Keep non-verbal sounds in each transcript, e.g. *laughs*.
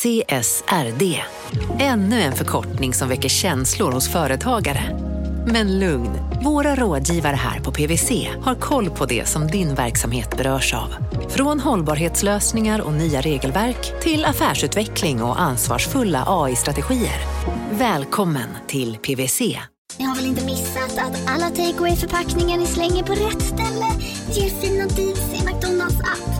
CSRD. Ännu en förkortning som väcker känslor hos företagare. Men lugn, våra rådgivare här på PWC har koll på det som din verksamhet berörs av. Från hållbarhetslösningar och nya regelverk till affärsutveckling och ansvarsfulla AI-strategier. Välkommen till PWC. Ni har väl inte missat att alla takeaway förpackningar ni slänger på rätt ställe ger fina deals i McDonalds app.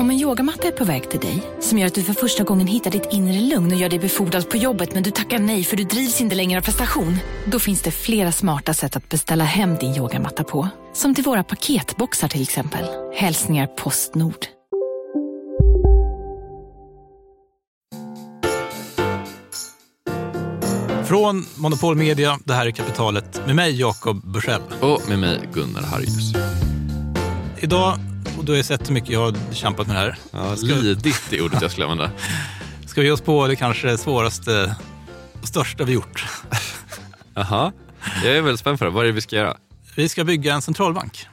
Om en yogamatta är på väg till dig, som gör att du för första gången hittar ditt inre lugn och gör dig befordrad på jobbet men du tackar nej för du drivs inte längre av prestation. Då finns det flera smarta sätt att beställa hem din yogamatta på. Som till våra paketboxar till exempel. Hälsningar Postnord. Från Monopol Media, det här är Kapitalet, med mig Jakob Bursell. Och med mig Gunnar Harjus. Idag och du har ju sett hur mycket jag har kämpat med det här. Ja. Lidit är ordet jag skulle använda. *laughs* Ska vi ge oss på det kanske svåraste och största vi gjort? *laughs* Jaha, jag är väldigt spänd på det. Vad är det vi ska göra? Vi ska bygga en centralbank.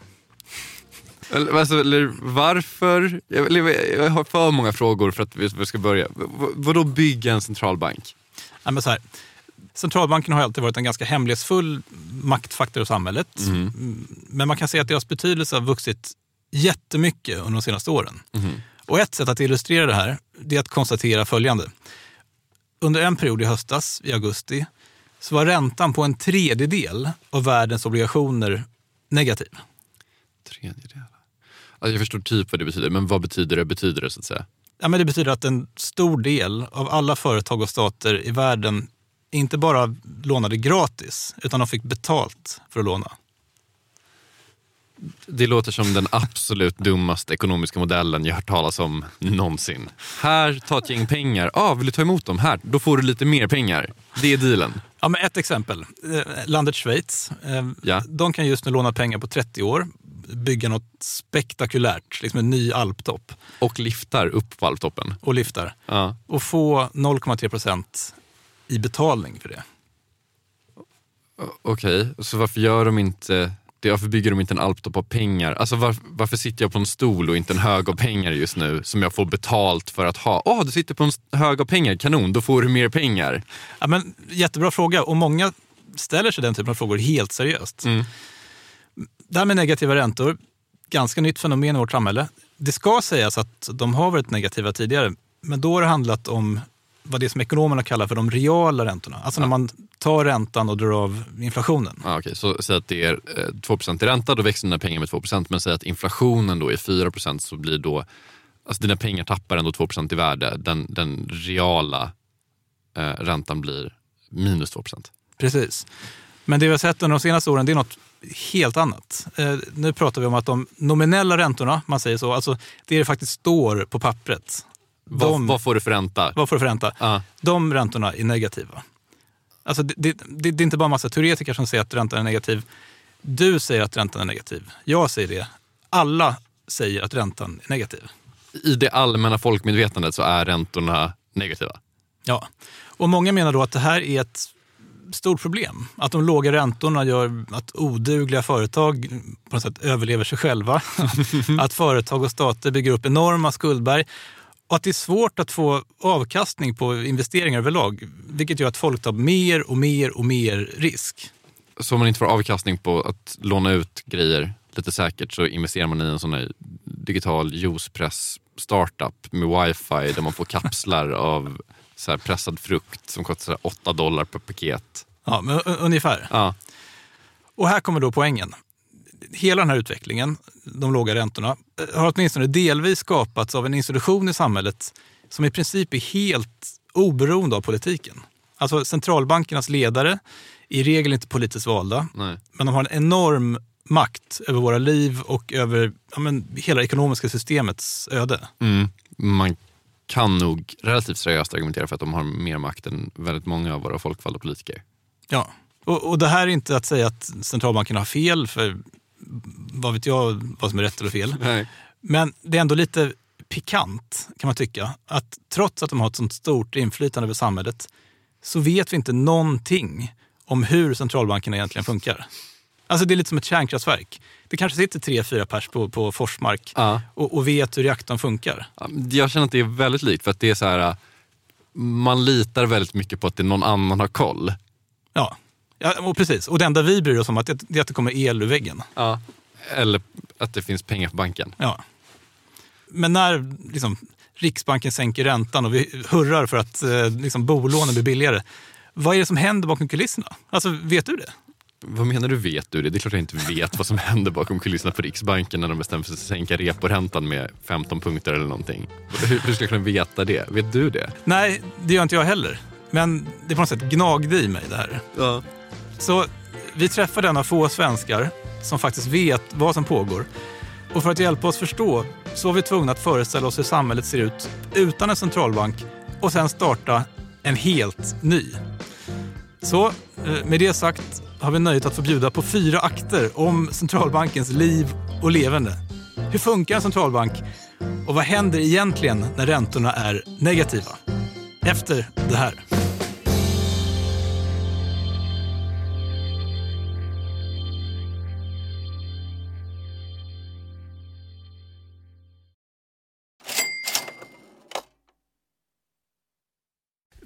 Alltså, varför? Jag, har för många frågor för att vi ska börja. Vadå bygga en centralbank? Ja, men så här. Centralbanken har alltid varit en ganska hemlighetsfull maktfaktor i samhället. Mm. Men man kan säga att deras betydelse har vuxit jättemycket under de senaste åren. Mm. Och ett sätt att illustrera det här är att konstatera följande. Under en period i höstas, i augusti, så var räntan på en tredjedel av världens obligationer negativ. Tredjedel? Alltså jag förstår typ vad det betyder, men vad betyder det? Betyder det så att säga? Ja, men det betyder att en stor del av alla företag och stater i världen inte bara lånade gratis, utan de fick betalt för att låna. Det låter som den absolut dummaste ekonomiska modellen jag hört talas om någonsin. Här, ta ett gäng pengar. Ah, vill du ta emot dem? Här, då får du lite mer pengar. Det är dealen. Ja, men ett exempel. Eh, landet Schweiz. Eh, ja. De kan just nu låna pengar på 30 år, bygga något spektakulärt, liksom en ny alptopp. Och liftar upp på alptoppen. Och liftar. Ja. Och få 0,3 procent i betalning för det. Okej, okay. så varför gör de inte varför bygger de inte en alptopp av pengar? Alltså var, varför sitter jag på en stol och inte en hög av pengar just nu som jag får betalt för att ha? Åh, oh, du sitter på en hög av pengar, kanon, då får du mer pengar. Ja, men, jättebra fråga och många ställer sig den typen av frågor helt seriöst. Mm. Det här med negativa räntor, ganska nytt fenomen i vårt samhälle. Det ska sägas att de har varit negativa tidigare, men då har det handlat om vad det som ekonomerna kallar för de reala räntorna. Alltså ja. när man tar räntan och drar av inflationen. Ja, okay. Så säg att det är 2 eh, i ränta, då växer dina pengar med 2% Men säg att inflationen då är 4% så blir då, alltså dina pengar tappar ändå 2% i värde. Den, den reala eh, räntan blir minus 2 Precis. Men det vi har sett under de senaste åren det är något helt annat. Eh, nu pratar vi om att de nominella räntorna, man säger så, alltså det det faktiskt står på pappret, de, vad, får du för ränta? Vad får du för ränta? Uh. De räntorna är negativa. Alltså det, det, det, det är inte bara massa teoretiker som säger att räntan är negativ. Du säger att räntan är negativ. Jag säger det. Alla säger att räntan är negativ. I det allmänna folkmedvetandet så är räntorna negativa? Ja, och många menar då att det här är ett stort problem. Att de låga räntorna gör att odugliga företag på något sätt överlever sig själva. *laughs* att företag och stater bygger upp enorma skuldberg och att det är svårt att få avkastning på investeringar överlag, vilket gör att folk tar mer och mer och mer risk. Så om man inte får avkastning på att låna ut grejer lite säkert så investerar man i en sån här digital juicepress startup med wifi där man får kapslar *laughs* av så pressad frukt som kostar 8 dollar per paket. Ja, men ungefär. Ja. Och här kommer då poängen hela den här utvecklingen, de låga räntorna, eh, har åtminstone delvis skapats av en institution i samhället som i princip är helt oberoende av politiken. Alltså centralbankernas ledare är i regel inte politiskt valda, Nej. men de har en enorm makt över våra liv och över ja, men, hela ekonomiska systemets öde. Mm. Man kan nog relativt seriöst argumentera för att de har mer makt än väldigt många av våra folkvalda politiker. Ja, Och, och det här är inte att säga att centralbanken har fel, för vad vet jag vad som är rätt eller fel. Nej. Men det är ändå lite pikant, kan man tycka, att trots att de har ett sånt stort inflytande över samhället så vet vi inte någonting om hur centralbankerna egentligen funkar. Alltså det är lite som ett kärnkraftverk. Det kanske sitter tre, fyra pers på, på Forsmark Ja. och, och vet hur reaktorn funkar. Ja, Jag känner att det är väldigt likt för att det är så här, man litar väldigt mycket på att det någon annan har koll. Ja, ja och precis. Och det enda vi bryr oss om är att det, att det kommer el ur väggen. Ja. Eller att det finns pengar på banken. Ja. Men när liksom, Riksbanken sänker räntan och vi hurrar för att eh, liksom, bolånen blir billigare, vad är det som händer bakom kulisserna? Alltså, vet du det? Vad menar du vet du det? Det är klart jag inte vet vad som händer bakom kulisserna på Riksbanken när de bestämmer sig för att sänka reporäntan med 15 punkter eller någonting. Hur, hur ska jag kunna veta det? Vet du det? Nej, det gör inte jag heller. Men det på något sätt gnagde i mig det här. Ja. Så vi träffade en av få svenskar som faktiskt vet vad som pågår. Och för att hjälpa oss förstå så var vi tvungna att föreställa oss hur samhället ser ut utan en centralbank och sen starta en helt ny. Så eh, med det sagt har vi nöjet att få bjuda på fyra akter om centralbankens liv och levande. Hur funkar en centralbank och vad händer egentligen när räntorna är negativa? Efter det här.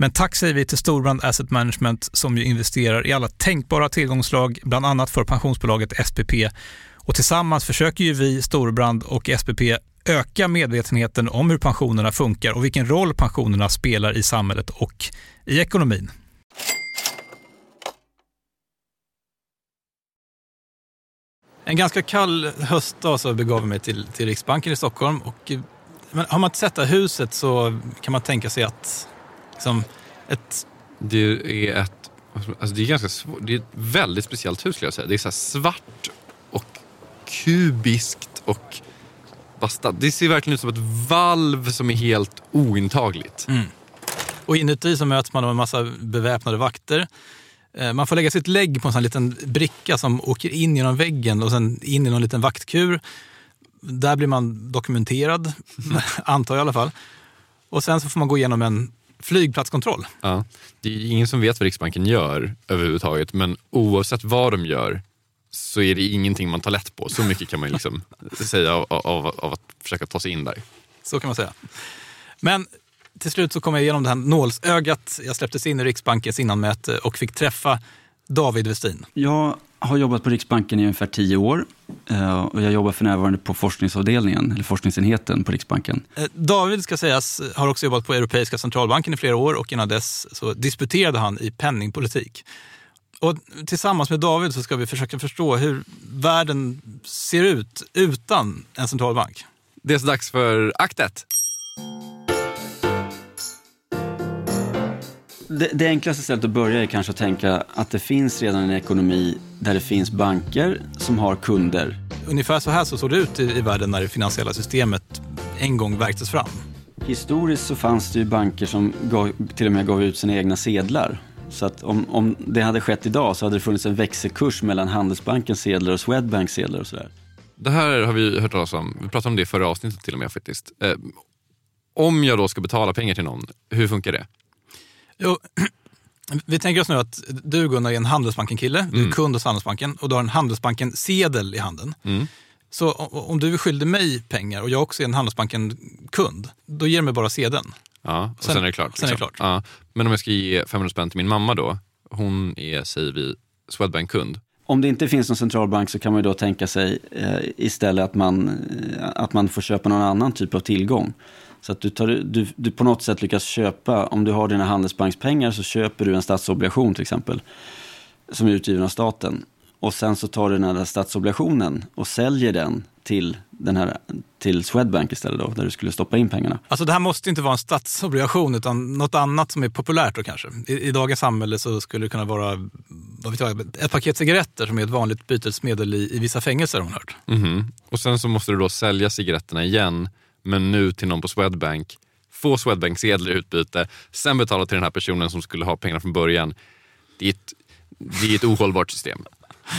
Men tack säger vi till Storbrand Asset Management som ju investerar i alla tänkbara tillgångslag, bland annat för pensionsbolaget SPP. Och tillsammans försöker ju vi, Storbrand och SPP, öka medvetenheten om hur pensionerna funkar och vilken roll pensionerna spelar i samhället och i ekonomin. En ganska kall höstdag så begav jag mig till, till Riksbanken i Stockholm. Och, men har man inte sett det här huset så kan man tänka sig att liksom, ett Det är ett alltså det är ganska svårt. Det är ett väldigt speciellt hus skulle jag säga. Det är så svart och kubiskt och bastant. Det ser verkligen ut som ett valv som är helt ointagligt. Och inuti så möts man av en massa beväpnade vakter. Eh, Man får lägga sitt lägg på en sån liten bricka som åker in genom väggen och sen in i någon liten vaktkur. Där blir man dokumenterad, *laughs* antar jag i alla fall. Och sen så får man gå igenom en flygplatskontroll. Ja. Det är ingen som vet vad Riksbanken gör överhuvudtaget men oavsett vad de gör så är det ingenting man tar lätt på. Så mycket kan man liksom *laughs* säga av, av, av att försöka ta sig in där. Så kan man säga. Men till slut så kom jag igenom det här nålsögat. Jag släpptes in i Riksbankens innanmäte och fick träffa David Westin. Jag har jobbat på Riksbanken i ungefär tio år eh, och jag jobbar för närvarande på forskningsavdelningen, eller forskningsenheten på Riksbanken. Eh, David ska sägas har också jobbat på Europeiska centralbanken i flera år och innan dess så disputerade han i penningpolitik. Och tillsammans med David så ska vi försöka förstå hur världen ser ut utan en centralbank. Det är så dags för akt ett. Det, det enklaste stället att börja är kanske att tänka att det finns redan en ekonomi där det finns banker som har kunder. Ungefär så här så såg det ut i, i världen när det finansiella systemet en gång värktes fram. Historiskt så fanns det ju banker som gav, till och med gav ut sina egna sedlar. Så att om, om det hade skett idag så hade det funnits en växelkurs mellan Handelsbankens sedlar och Swedbanks sedlar och sådär. Det här har vi hört talas om. Vi pratade om det i förra avsnittet till och med faktiskt. Eh, om jag då ska betala pengar till någon, hur funkar det? Jo, *clears throat* vi tänker oss nu att du Gunnar är en Handelsbanken-kille, du är Mm. kund hos Handelsbanken och du har en Handelsbanken-sedel i handen. Mm. Så om du är skyldig mig pengar och jag också är en Handelsbanken-kund, då ger du mig bara sedeln. Ja, och Sen- sen, är det klart. liksom. sen är det klart. Ja. Men om jag ska ge 500 spänn till min mamma då, hon är, säger vi, Swedbank-kund. Om det inte finns någon centralbank så kan man ju då tänka sig eh, istället att man, eh, att man får köpa någon annan typ av tillgång. Så att du, tar, du, du på något sätt lyckas köpa, om du har dina handelsbankspengar så köper du en statsobligation till exempel. Som är utgiven av staten. Och sen så tar du den här statsobligationen och säljer den till, den här, till Swedbank istället då, där du skulle stoppa in pengarna. Alltså det här måste inte vara en statsobligation utan något annat som är populärt då kanske. I, I dagens samhälle så skulle det kunna vara vad vet jag, ett paket cigaretter som är ett vanligt bytesmedel i, i vissa fängelser har man hört. Mhm. Och sen så måste du då sälja cigaretterna igen, men nu till någon på Swedbank. Få Swedbank-sedlar i utbyte, sen betala till den här personen som skulle ha pengarna från början. Det är ett, det är ett ohållbart system.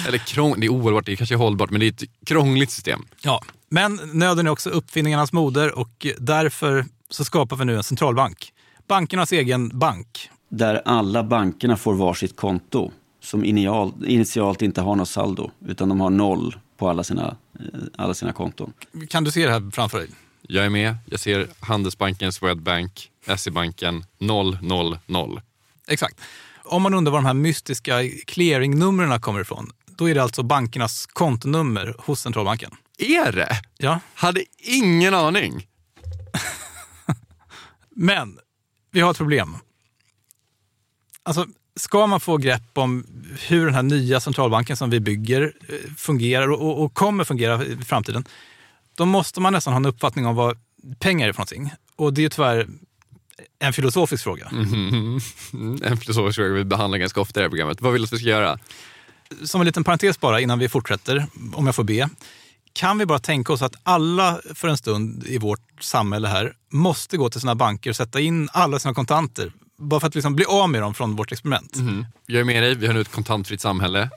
Eller krång, det är ohållbart, det kanske är hållbart, men det är ett krångligt system. Ja, men nöden är också uppfinningarnas moder och därför så skapar vi nu en centralbank. Bankernas egen bank. Där alla bankerna får varsitt konto som initial, initialt inte har något saldo, utan de har noll på alla sina, eh, alla sina konton. Kan du se det här framför dig? Jag är med, jag ser Handelsbanken, Swedbank, SE-banken 000. Exakt. Om man undrar var de här mystiska clearingnumren kommer ifrån, då är det alltså bankernas kontonummer hos centralbanken. Är det? Ja, Hade ingen aning. *laughs* men vi har ett problem. Alltså, ska man få grepp om hur den här nya centralbanken som vi bygger eh, fungerar och, och, och kommer fungera i framtiden, då måste man nästan ha en uppfattning om vad pengar är för någonting. Och det är ju tyvärr en filosofisk fråga. Mm, *laughs* en filosofisk fråga vi behandlar ganska ofta i det här programmet. Vad vill du att vi ska göra? Som en liten parentes bara innan vi fortsätter, om jag får be. Kan vi bara tänka oss att alla för en stund i vårt samhälle här måste gå till sina banker och sätta in alla sina kontanter. Bara för att liksom bli av med dem från vårt experiment. Jag är med dig, vi har nu ett kontantfritt samhälle.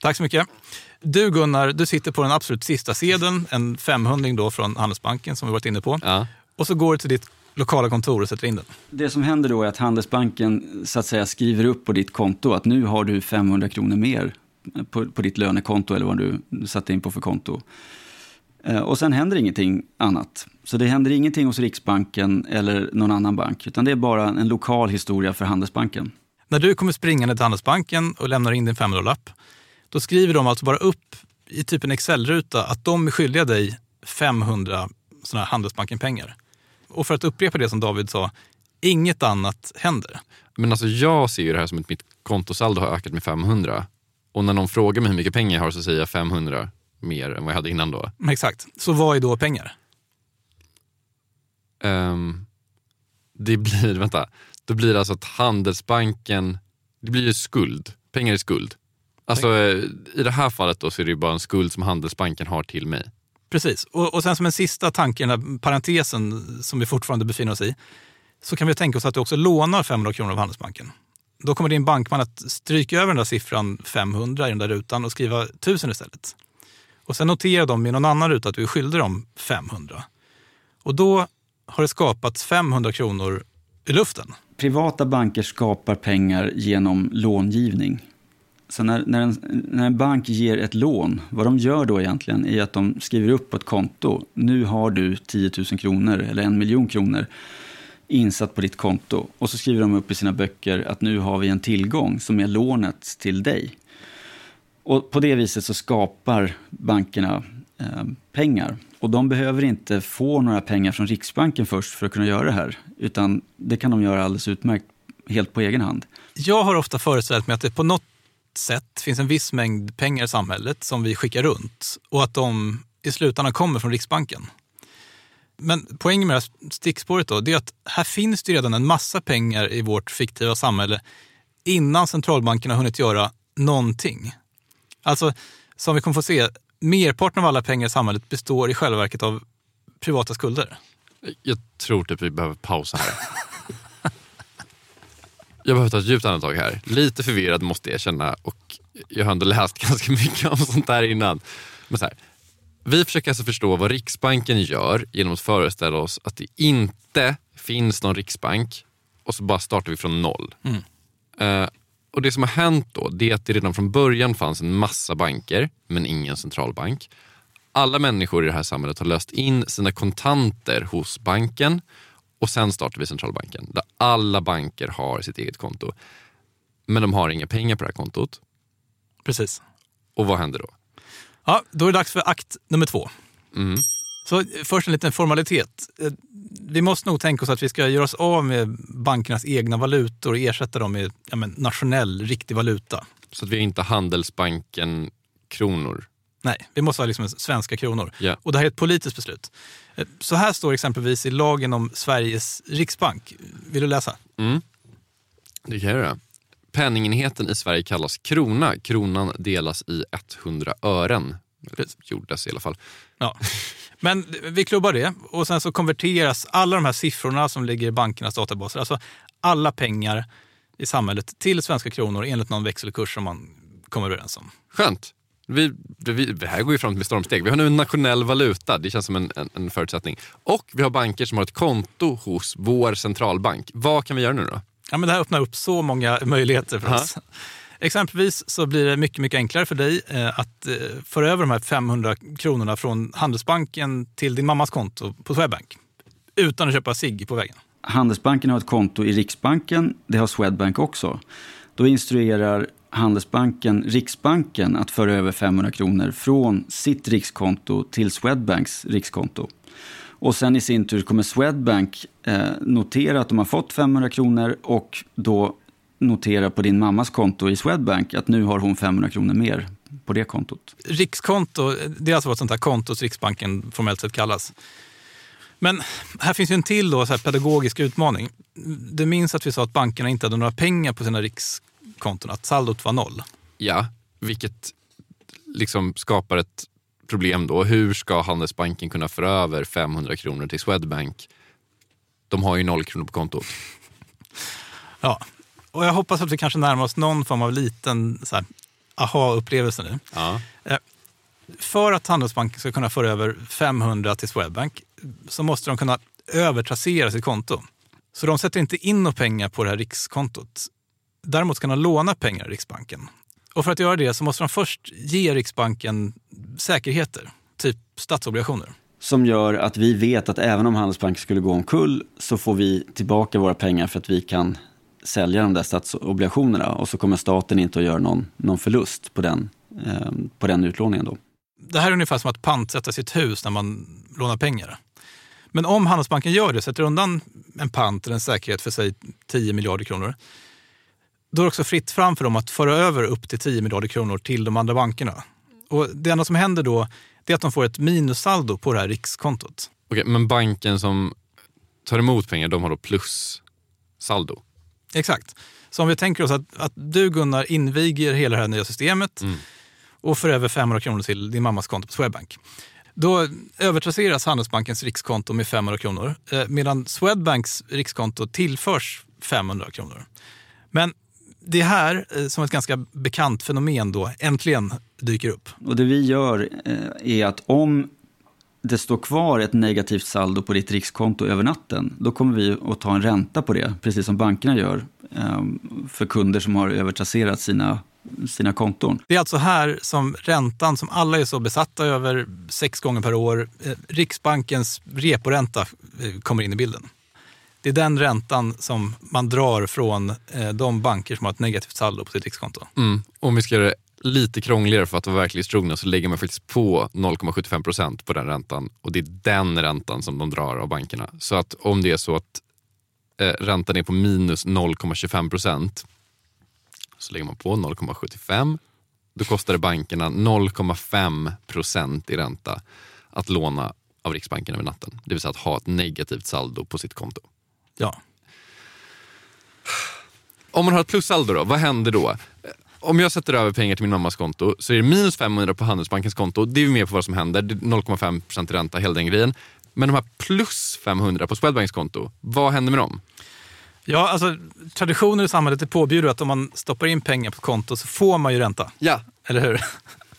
Tack så mycket. Du Gunnar, du sitter på den absolut sista sedeln, en 500 då från Handelsbanken som vi varit inne på. Ja. Och så går du till ditt lokala kontor och sätter in den. Det som händer då är att Handelsbanken så att säga skriver upp på ditt konto att nu har du 500 kronor mer på, på ditt lönekonto eller vad du satte in på för konto. Eh, Och sen händer ingenting annat. Så det händer ingenting hos Riksbanken eller någon annan bank, utan det är bara en lokal historia för Handelsbanken. När du kommer springande till Handelsbanken och lämnar in din 500-lapp, då skriver de alltså bara upp i typ en Excel-ruta att de är skyldiga dig 500 sådana här Handelsbanken-pengar. Och för att upprepa det som David sa, inget annat händer. Men alltså jag ser ju det här som att mitt kontosaldo har ökat med 500. Och när någon frågar mig hur mycket pengar jag har så säger jag 500 mer än vad jag hade innan då. Exakt. Så vad är då pengar? Ehm, det blir, *laughs* vänta, då blir det alltså att Handelsbanken, det blir ju skuld. Pengar är skuld. Alltså eh, i det här fallet då så är det ju bara en skuld som Handelsbanken har till mig. Precis. Och, och sen som en sista tanke i den här parentesen som vi fortfarande befinner oss i, så kan vi tänka oss att du också lånar 500 kronor av Handelsbanken. Då kommer din bankman att stryka över den där siffran 500 i den där rutan och skriva 1000 istället. Och sen noterar de i någon annan ruta att du är skyldig dem 500. Och då har det skapats 500 kronor i luften. Privata banker skapar pengar genom långivning. Så när, när, en, när en bank ger ett lån, vad de gör då egentligen är att de skriver upp på ett konto. Nu har du 10 000 kronor eller en miljon kronor insatt på ditt konto. Och så skriver de upp i sina böcker att nu har vi en tillgång som är lånet till dig. Och på det viset så skapar bankerna eh, pengar. Och de behöver inte få några pengar från Riksbanken först för att kunna göra det här. Utan det kan de göra alldeles utmärkt helt på egen hand. Jag har ofta föreställt mig att det på något sätt finns en viss mängd pengar i samhället som vi skickar runt och att de i slutändan kommer från Riksbanken. Men poängen med det här stickspåret då, det är att här finns det redan en massa pengar i vårt fiktiva samhälle innan centralbankerna har hunnit göra någonting. Alltså, som vi kommer få se, merparten av alla pengar i samhället består i själva verket av privata skulder? Jag tror typ vi behöver pausa här. *laughs* jag behöver ta ett djupt andetag här. Lite förvirrad måste jag erkänna och jag har ändå läst *laughs* ganska mycket om sånt här innan. Men så här, vi försöker alltså förstå vad Riksbanken gör genom att föreställa oss att det inte finns någon riksbank och så bara startar vi från noll. Mm. Eh, och Det som har hänt då det är att det redan från början fanns en massa banker men ingen centralbank. Alla människor i det här samhället har löst in sina kontanter hos banken och sen startar vi centralbanken där alla banker har sitt eget konto. Men de har inga pengar på det här kontot. Precis. Och vad händer då? Ja, då är det dags för akt nummer två. Mm. Så först en liten formalitet. Eh, Vi måste nog tänka oss att vi ska göra oss av med bankernas egna valutor och ersätta dem med ja, men, nationell, riktig valuta. Så att vi inte Handelsbanken kronor. Nej, vi måste ha liksom svenska kronor. Ja. Och det här är ett politiskt beslut. Eh, Så här står exempelvis i lagen om Sveriges riksbank. Vill du läsa? Mm. Det kan jag göra. Penningenheten i Sverige kallas krona. Kronan delas i 100 ören. Gjordes i alla fall. Ja. Men vi klubbar det och sen så konverteras alla de här siffrorna som ligger i bankernas databaser, alltså alla pengar i samhället till svenska kronor enligt någon växelkurs som man kommer överens om. Skönt. Vi, vi, det här går ju fram med stormsteg. Vi har nu en nationell valuta, det känns som en, en, en förutsättning. Och vi har banker som har ett konto hos vår centralbank. Vad kan vi göra nu då? Ja, men det här öppnar upp så många *laughs* möjligheter för oss. Exempelvis så blir det mycket, mycket enklare för dig eh, att eh, föra över de här 500 kronorna från Handelsbanken till din mammas konto på Swedbank utan att köpa cigg på vägen. Handelsbanken har ett konto i Riksbanken, det har Swedbank också. Då instruerar Handelsbanken Riksbanken att föra över 500 kronor från sitt rikskonto till Swedbanks rikskonto. Och sen i sin tur kommer Swedbank eh, notera att de har fått 500 kronor och då notera på din mammas konto i Swedbank att nu har hon 500 kronor mer på det kontot. Rikskonto, det är alltså vad ett sånt här konto som Riksbanken formellt sett kallas. Men här finns ju en till då, så här pedagogisk utmaning. Du minns att vi sa att bankerna inte hade några pengar på sina rikskonton, att saldot var noll. Ja, vilket liksom skapar ett problem då. Hur ska Handelsbanken kunna föra över 500 kronor till Swedbank? De har ju noll kronor på kontot. *laughs* Ja, och jag hoppas att vi kanske närmar oss någon form av liten aha-upplevelse nu. Ja. För att Handelsbanken ska kunna föra över 500 till Swedbank så måste de kunna övertrassera sitt konto. Så de sätter inte in några pengar på det här rikskontot. Däremot kan de låna pengar i Riksbanken. Och för att göra det så måste de först ge Riksbanken säkerheter, typ statsobligationer. Som gör att vi vet att även om Handelsbanken skulle gå omkull så får vi tillbaka våra pengar för att vi kan sälja de där statsobligationerna och så kommer staten inte att göra någon, någon förlust på den, eh, på den utlåningen. Då. Det här är ungefär som att pantsätta sitt hus när man lånar pengar. Men om Handelsbanken gör det, sätter undan en pant eller en säkerhet för sig 10 miljarder kronor, då är det också fritt fram för dem att föra över upp till 10 miljarder kronor till de andra bankerna. Och det enda som händer då är att de får ett minussaldo på det här rikskontot. Okej, men banken som tar emot pengar, de har då plussaldo. Exakt. Så om vi tänker oss att, att du Gunnar inviger hela det här nya systemet och för över 500 kronor till din mammas konto på Swedbank. Då övertrasseras Handelsbankens rikskonto med 500 kronor eh, medan Swedbanks rikskonto tillförs 500 kronor. Men det här, eh, som ett ganska bekant fenomen då, äntligen dyker upp. Och det vi gör eh, är att om det står kvar ett negativt saldo på ditt rikskonto över natten, då kommer vi att ta en ränta på det, precis som bankerna gör eh, för kunder som har övertrasserat sina, sina konton. Det är alltså här som räntan, som alla är så besatta över sex gånger per år, eh, Riksbankens reporänta kommer in i bilden. Det är den räntan som man drar från eh, de banker som har ett negativt saldo på sitt rikskonto. Mm. Om vi ska göra det lite krångligare för att vara verklighetstrogna så lägger man faktiskt på 0,75 procent på den räntan och det är den räntan som de drar av bankerna. Så att om det är så att eh, räntan är på minus 0,25 procent så lägger man på 0,75 då kostar det bankerna 0,5 procent i ränta att låna av Riksbanken över natten. Det vill säga att ha ett negativt saldo på sitt konto. Ja. Om man har ett plussaldo då, vad händer då? Om jag sätter över pengar till min mammas konto så är det minus 500 på Handelsbankens konto. Det är vi med på vad som händer. Det är 0,5% ränta, hela den grejen. Men de här plus 500 på Swedbanks konto, vad händer med dem? Ja, alltså traditionen i samhället är påbjuder att om man stoppar in pengar på ett konto så får man ju ränta. Ja. Eller hur?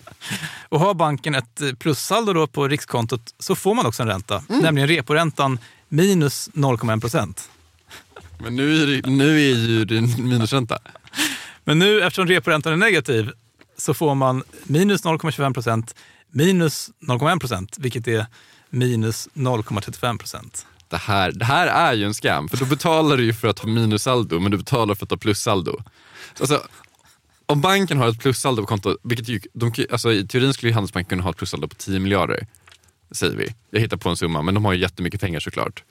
*laughs* Och har banken ett plussaldo då på rikskontot så får man också en ränta, Mm. nämligen reporäntan minus 0,1 procent. Men nu är, det, nu är ju en minusränta. Men nu eftersom reporäntan är negativ så får man minus 0,25 procent minus 0,1 procent, vilket är minus 0,35 procent. Det här, det här är ju en scam, för då betalar du ju för att ha minussaldo, men du betalar för att ha plussaldo. Alltså, om banken har ett plussaldo på kontot, vilket ju, de, alltså, i teorin skulle ju Handelsbanken kunna ha ett plussaldo på 10 miljarder, säger vi. Jag hittar på en summa, men de har ju jättemycket pengar såklart.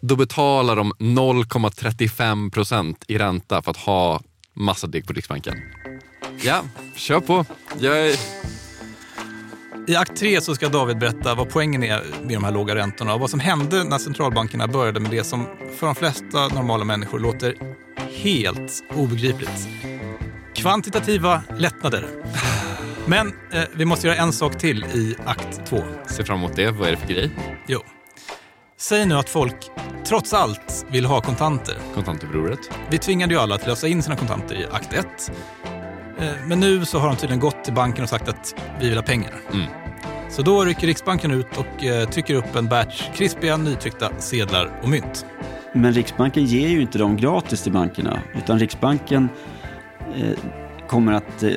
Då betalar de 0,35 procent i ränta för att ha massa deg på Riksbanken. Ja, kör på. Jag är... I akt 3 så ska David berätta vad poängen är med de här låga räntorna och vad som hände när centralbankerna började med det som för de flesta normala människor låter helt obegripligt. Kvantitativa lättnader. Men eh, vi måste göra en sak till i akt 2. ser fram emot det. Vad är det för grej? Jo. Säg nu att folk trots allt vill ha kontanter. Kontantupproret. Vi tvingade ju alla att lösa in sina kontanter i akt 1. Men nu så har de tydligen gått till banken och sagt att vi vill ha pengar. Mm. Så då rycker Riksbanken ut och eh, trycker upp en batch krispiga nytryckta sedlar och mynt. Men Riksbanken ger ju inte dem gratis till bankerna, utan Riksbanken eh, kommer att eh,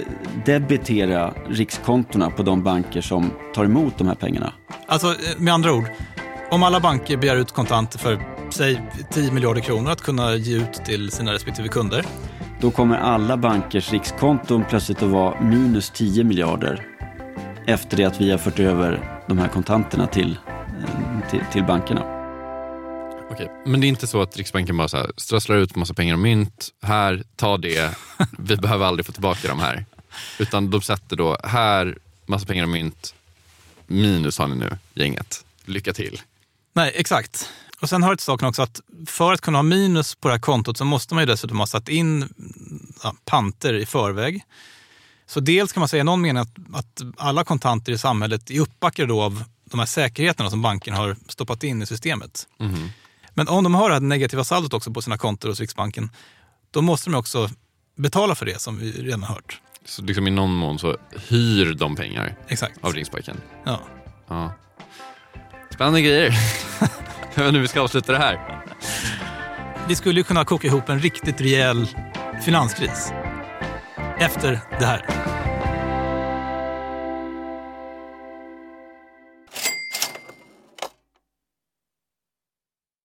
debitera rikskontona på de banker som tar emot de här pengarna. Alltså eh, med andra ord, om alla banker begär ut kontanter för säg 10 miljarder kronor att kunna ge ut till sina respektive kunder. Då kommer alla bankers rikskonton plötsligt att vara minus 10 miljarder efter det att vi har fört över de här kontanterna till, eh, till, till bankerna. Okej, men det är inte så att Riksbanken bara så här, strösslar ut massa pengar och mynt. Här, ta det. *laughs* Vi behöver aldrig få tillbaka de här. Utan de sätter då, här, massa pengar och mynt. Minus har ni nu, gänget. Lycka till. Nej, exakt. Och sen det till saken också att för att kunna ha minus på det här kontot så måste man ju dessutom ha satt in ja, panter i förväg. Så dels kan man säga i någon mening att, att alla kontanter i samhället är uppbackade då av de här säkerheterna som banken har stoppat in i systemet. Men om de har det här negativa saldot också på sina kontor hos Riksbanken, då måste de också betala för det som vi redan har hört. Så liksom i någon mån så hyr de pengar Exakt. av Riksbanken. Ja. Ja. Spännande grejer. Jag vet inte hur vi ska avsluta det här. Vi skulle ju kunna koka ihop en riktigt rejäl finanskris efter det här.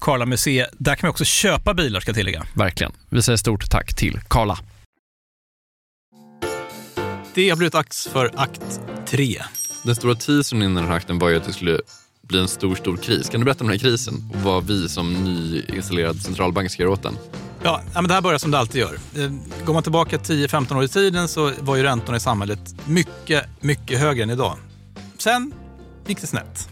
Karla C. Där kan man också köpa bilar ska jag tillägga. Verkligen. Vi säger stort tack till Karla. Det har blivit dags för akt 3. Den stora teasern innan den här akten var ju att det skulle bli en stor, stor kris. Kan du berätta om den här krisen och vad vi som nyinstallerad centralbank ska göra åt den? Ja, ja, men det här börjar som det alltid gör. Eh, Går man tillbaka 10-15 år i tiden så var ju räntorna i samhället mycket, mycket högre än idag. Sen gick det snett.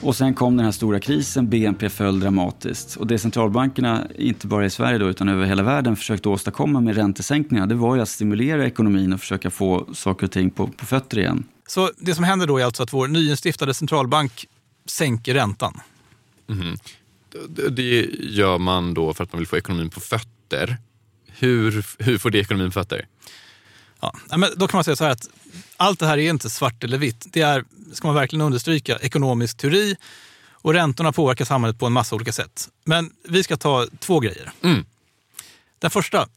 Och sen kom den här stora krisen, BNP föll dramatiskt. Och det centralbankerna, inte bara i Sverige då, utan över hela världen, försökte åstadkomma med räntesänkningar, det var ju att stimulera ekonomin och försöka få saker och ting på, på fötter igen. Så det som händer då är alltså att vår nyinstiftade centralbank sänker räntan. Det- Det gör man då för att man vill få ekonomin på fötter. Hur, hur får det ekonomin på fötter? Ja, men då kan man säga så här att allt det här är inte svart eller vitt. Det är, ska man verkligen understryka, ekonomisk teori och räntorna påverkar samhället på en massa olika sätt. Men vi ska ta två grejer. Mm. Den första,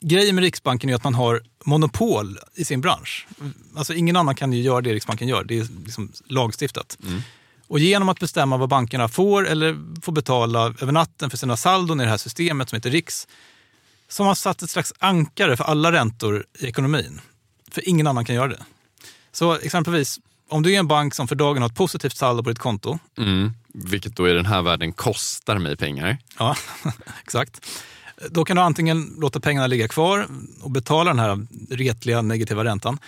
grejen med Riksbanken är att man har monopol i sin bransch. Alltså ingen annan kan ju göra det Riksbanken gör, det är liksom lagstiftat. Och genom att bestämma vad bankerna får eller får betala över natten för sina saldon i det här systemet som heter Riks, så har man satt ett slags ankare för alla räntor i ekonomin. För ingen annan kan göra det. Så exempelvis, om du är en bank som för dagen har ett positivt saldo på ditt konto, Mm. Vilket då i den här världen kostar mig pengar. ja, *laughs* exakt. Då kan du antingen låta pengarna ligga kvar och betala den här retliga negativa räntan.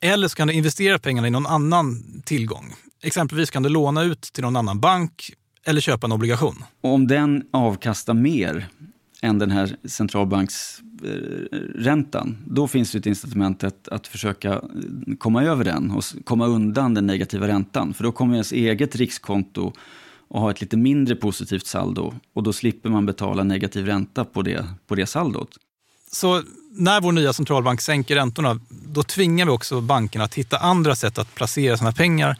Eller så kan du investera pengarna i någon annan tillgång. Exempelvis kan du låna ut till någon annan bank eller köpa en obligation. Och om den avkastar mer än den här centralbanksräntan, eh, då finns det ett incitament att, att försöka eh, komma över den och komma undan den negativa räntan. För då kommer ens eget rikskonto att ha ett lite mindre positivt saldo och då slipper man betala negativ ränta på det, på det saldot. Så när vår nya centralbank sänker räntorna, då tvingar vi också bankerna att hitta andra sätt att placera sina pengar.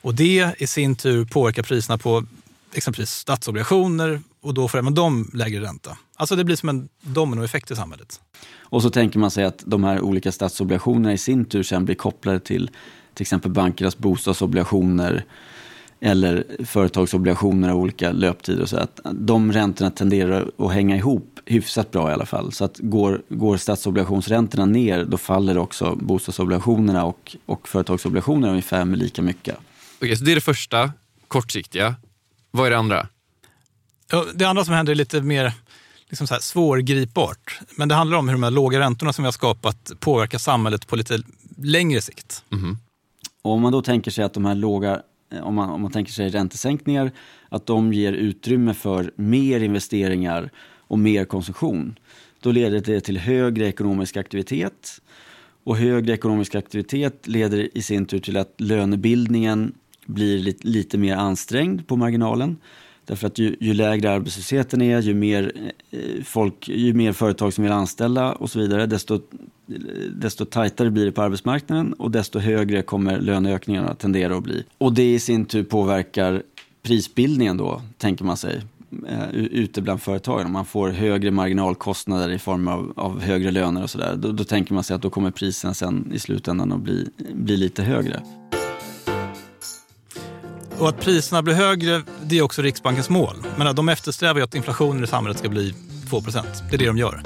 Och det i sin tur påverkar priserna på exempelvis statsobligationer och då får även de lägre ränta. Alltså det blir som en dominoeffekt i samhället. Och så tänker man sig att de här olika statsobligationerna i sin tur sen blir kopplade till till exempel bankernas bostadsobligationer eller företagsobligationer av olika löptider. Och så att de räntorna tenderar att hänga ihop hyfsat bra i alla fall. Så att går, går statsobligationsräntorna ner då faller också bostadsobligationerna och, och företagsobligationerna ungefär med lika mycket. Okej, så det är det första, kortsiktiga. Vad är det andra? Ja, Det andra som händer är lite mer liksom så här svårgripbart. Men det handlar om hur de här låga räntorna som vi har skapat påverkar samhället på lite längre sikt. Mhm. Och om man då tänker sig att de här låga, eh, om man, om man tänker sig räntesänkningar, att de ger utrymme för mer investeringar och mer konsumtion, då leder det till högre ekonomisk aktivitet. Och högre ekonomisk aktivitet leder i sin tur till att lönebildningen blir lite, lite mer ansträngd på marginalen. Därför att ju, ju lägre arbetslösheten är, ju mer, eh, folk, ju mer företag som vill anställa och så vidare, desto, desto tajtare blir det på arbetsmarknaden och desto högre kommer löneökningarna tendera att bli. Och det i sin tur påverkar prisbildningen då, tänker man sig, eh, ute bland företagen. Om man får högre marginalkostnader i form av, av högre löner och sådär, då, då tänker man sig att då kommer priserna sen i slutändan att bli, bli lite högre. Och att priserna blir högre, det är också Riksbankens mål. Men de eftersträvar ju att inflationen i samhället ska bli 2% Det är det de gör.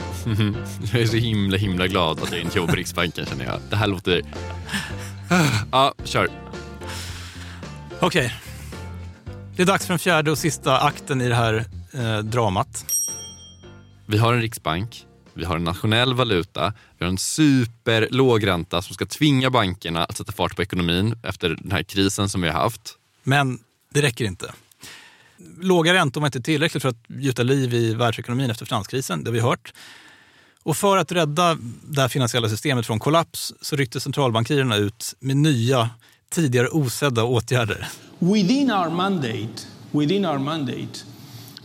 Jag är så himla himla glad att jag inte jobbar på Riksbanken känner jag. Det här låter... Ja, kör. Okej. Det är dags för den fjärde och sista akten i det här eh, dramat. Vi har en riksbank, vi har en nationell valuta, vi har en superlåg ränta som ska tvinga bankerna att sätta fart på ekonomin efter den här krisen som vi har haft. Men det räcker inte. Låga räntor var inte tillräckligt för att gjuta liv i världsekonomin efter finanskrisen, det har vi hört. Och för att rädda det här finansiella systemet från kollaps så ryckte centralbankirerna ut med nya, tidigare osedda åtgärder. Within our mandate, within our mandate,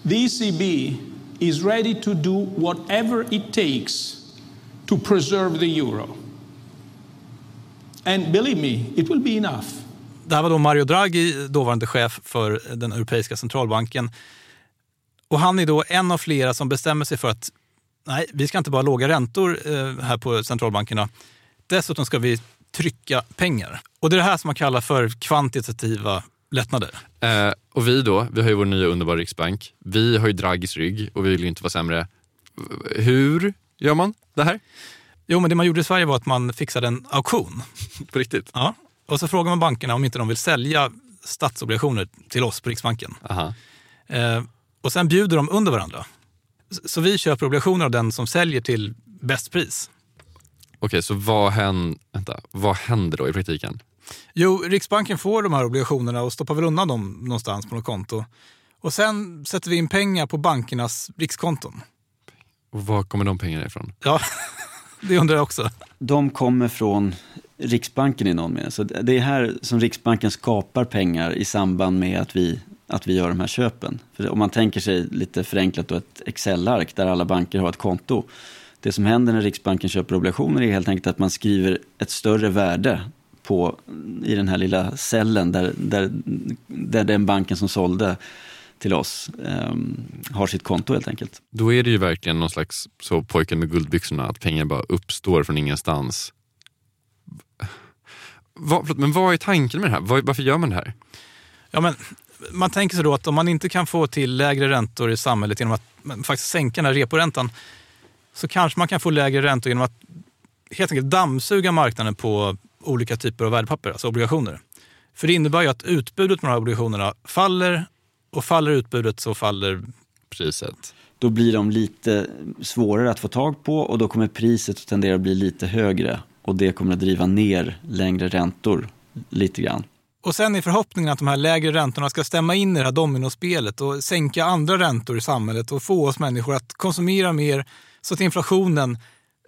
the ECB is ready to do whatever it takes to preserve the euro. And believe me, it will be enough. Det här var då Mario Draghi, dåvarande chef för den europeiska centralbanken. Och han är då en av flera som bestämmer sig för att nej, vi ska inte bara ha låga räntor eh, här på centralbankerna. Dessutom ska vi trycka pengar. Och det är det här som man kallar för kvantitativa lättnader. Eh, och vi då, vi har ju vår nya underbara riksbank. Vi har ju Draghis rygg och vi vill ju inte vara sämre. Hur gör man det här? Jo, men det man gjorde i Sverige var att man fixade en auktion. *laughs* På riktigt? Ja. Och så frågar man bankerna om inte de vill sälja statsobligationer till oss på Riksbanken. Eh, och sen bjuder de under varandra. Så vi köper obligationer av den som säljer till bäst pris. Okej, så vad händer, vänta, vad händer då i praktiken? Jo, Riksbanken får de här obligationerna och stoppar väl undan dem någonstans på något konto. Och sen sätter vi in pengar på bankernas rikskonton. Och var kommer de pengarna ifrån? Ja, *laughs* det undrar jag också. De kommer från Riksbanken i någon mening. Så det är här som Riksbanken skapar pengar i samband med att vi, att vi gör de här köpen. För om man tänker sig lite förenklat då ett Excel-ark där alla banker har ett konto. Det som händer när Riksbanken köper obligationer är helt enkelt att man skriver ett större värde på, i den här lilla cellen där, där, där den banken som sålde till oss um, har sitt konto helt enkelt. Då är det ju verkligen någon slags så pojken med guldbyxorna, att pengar bara uppstår från ingenstans. Vad, men vad är tanken med det här? Varför gör man det här? Ja, men man tänker sig då att om man inte kan få till lägre räntor i samhället genom att faktiskt sänka den här reporäntan så kanske man kan få lägre räntor genom att helt enkelt dammsuga marknaden på olika typer av värdepapper, alltså obligationer. För det innebär ju att utbudet med de här obligationerna faller och faller utbudet så faller priset. Då blir de lite svårare att få tag på och då kommer priset att tendera att bli lite högre och det kommer att driva ner längre räntor lite grann. Och sen är förhoppningen att de här lägre räntorna ska stämma in i det här dominospelet och sänka andra räntor i samhället och få oss människor att konsumera mer så att inflationen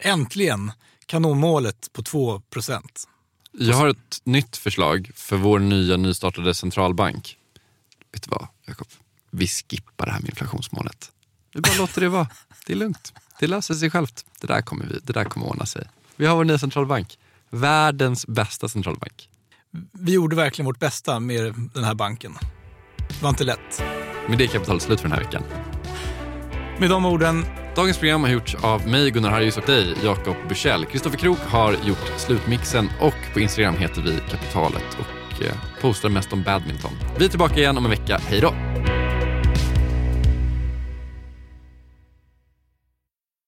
äntligen kan nå målet på 2% Jag har ett nytt förslag för vår nya nystartade centralbank. Vet du vad, Jakob? Vi skippar det här med inflationsmålet. Vi bara låter det vara. Det är lugnt. Det löser sig självt. Det där kommer, vi, det där kommer ordna sig. Vi har vår nya centralbank. Världens bästa centralbank. Vi gjorde verkligen vårt bästa med den här banken. Det var inte lätt. Med det är kapitalet slut för den här veckan. Med de orden. Dagens program har gjorts av mig, Gunnar Harjus och dig, Jakob Bursell. Kristoffer Krook har gjort slutmixen och på Instagram heter vi Kapitalet och Eh, postar mest om badminton. Vi är tillbaka igen om en vecka. Hej då!